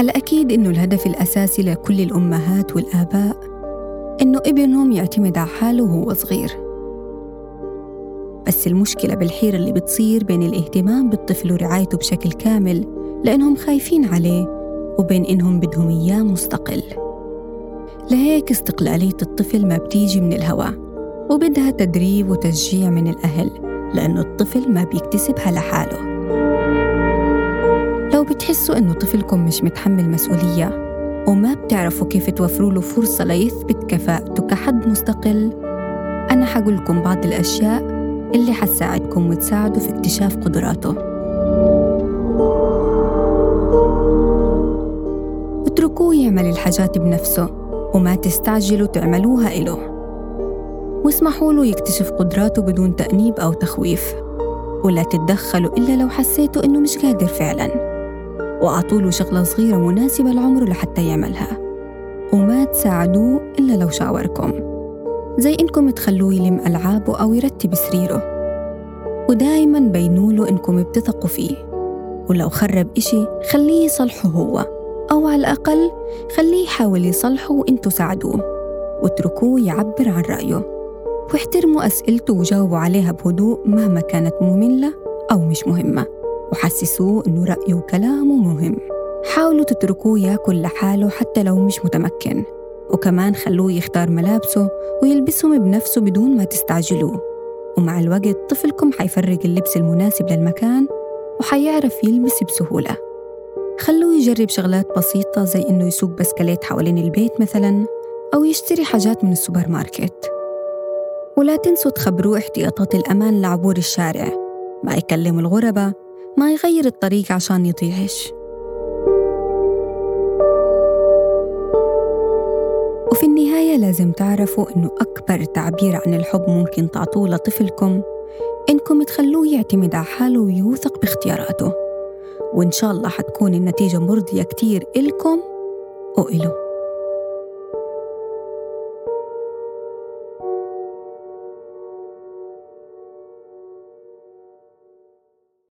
على أكيد إنه الهدف الأساسي لكل الأمهات والآباء إنه ابنهم يعتمد على حاله وهو صغير. بس المشكلة بالحيرة اللي بتصير بين الاهتمام بالطفل ورعايته بشكل كامل لأنهم خايفين عليه وبين إنهم بدهم إياه مستقل. لهيك استقلالية الطفل ما بتيجي من الهواء وبدها تدريب وتشجيع من الأهل لأنه الطفل ما بيكتسبها لحاله. بتحسوا إنه طفلكم مش متحمل مسؤولية؟ وما بتعرفوا كيف توفروا له فرصة ليثبت كفاءته كحد مستقل؟ أنا حقول لكم بعض الأشياء اللي حتساعدكم وتساعده في اكتشاف قدراته. اتركوه يعمل الحاجات بنفسه وما تستعجلوا تعملوها إله. واسمحوا له يكتشف قدراته بدون تأنيب أو تخويف. ولا تتدخلوا إلا لو حسيتوا إنه مش قادر فعلاً. وأعطوا له شغلة صغيرة مناسبة لعمره لحتى يعملها. وما تساعدوه إلا لو شاوركم. زي إنكم تخلوه يلم ألعابه أو يرتب سريره. ودايما بينوا له إنكم بتثقوا فيه. ولو خرب إشي خليه يصلحه هو. أو على الأقل خليه يحاول يصلحه وإنتوا ساعدوه. واتركوه يعبر عن رأيه. واحترموا أسئلته وجاوبوا عليها بهدوء مهما كانت مملة أو مش مهمة. وحسسوه إنه رأيه وكلامه مهم. حاولوا تتركوه ياكل لحاله حتى لو مش متمكن. وكمان خلوه يختار ملابسه ويلبسهم بنفسه بدون ما تستعجلوه. ومع الوقت طفلكم حيفرق اللبس المناسب للمكان وحيعرف يلبس بسهولة. خلوه يجرب شغلات بسيطة زي إنه يسوق بسكليت حوالين البيت مثلا أو يشتري حاجات من السوبر ماركت. ولا تنسوا تخبروه احتياطات الأمان لعبور الشارع. ما يكلم الغرباء ما يغير الطريق عشان يطيعش وفي النهاية لازم تعرفوا إنه أكبر تعبير عن الحب ممكن تعطوه لطفلكم إنكم تخلوه يعتمد على حاله ويوثق باختياراته. وإن شاء الله حتكون النتيجة مرضية كتير إلكم وإله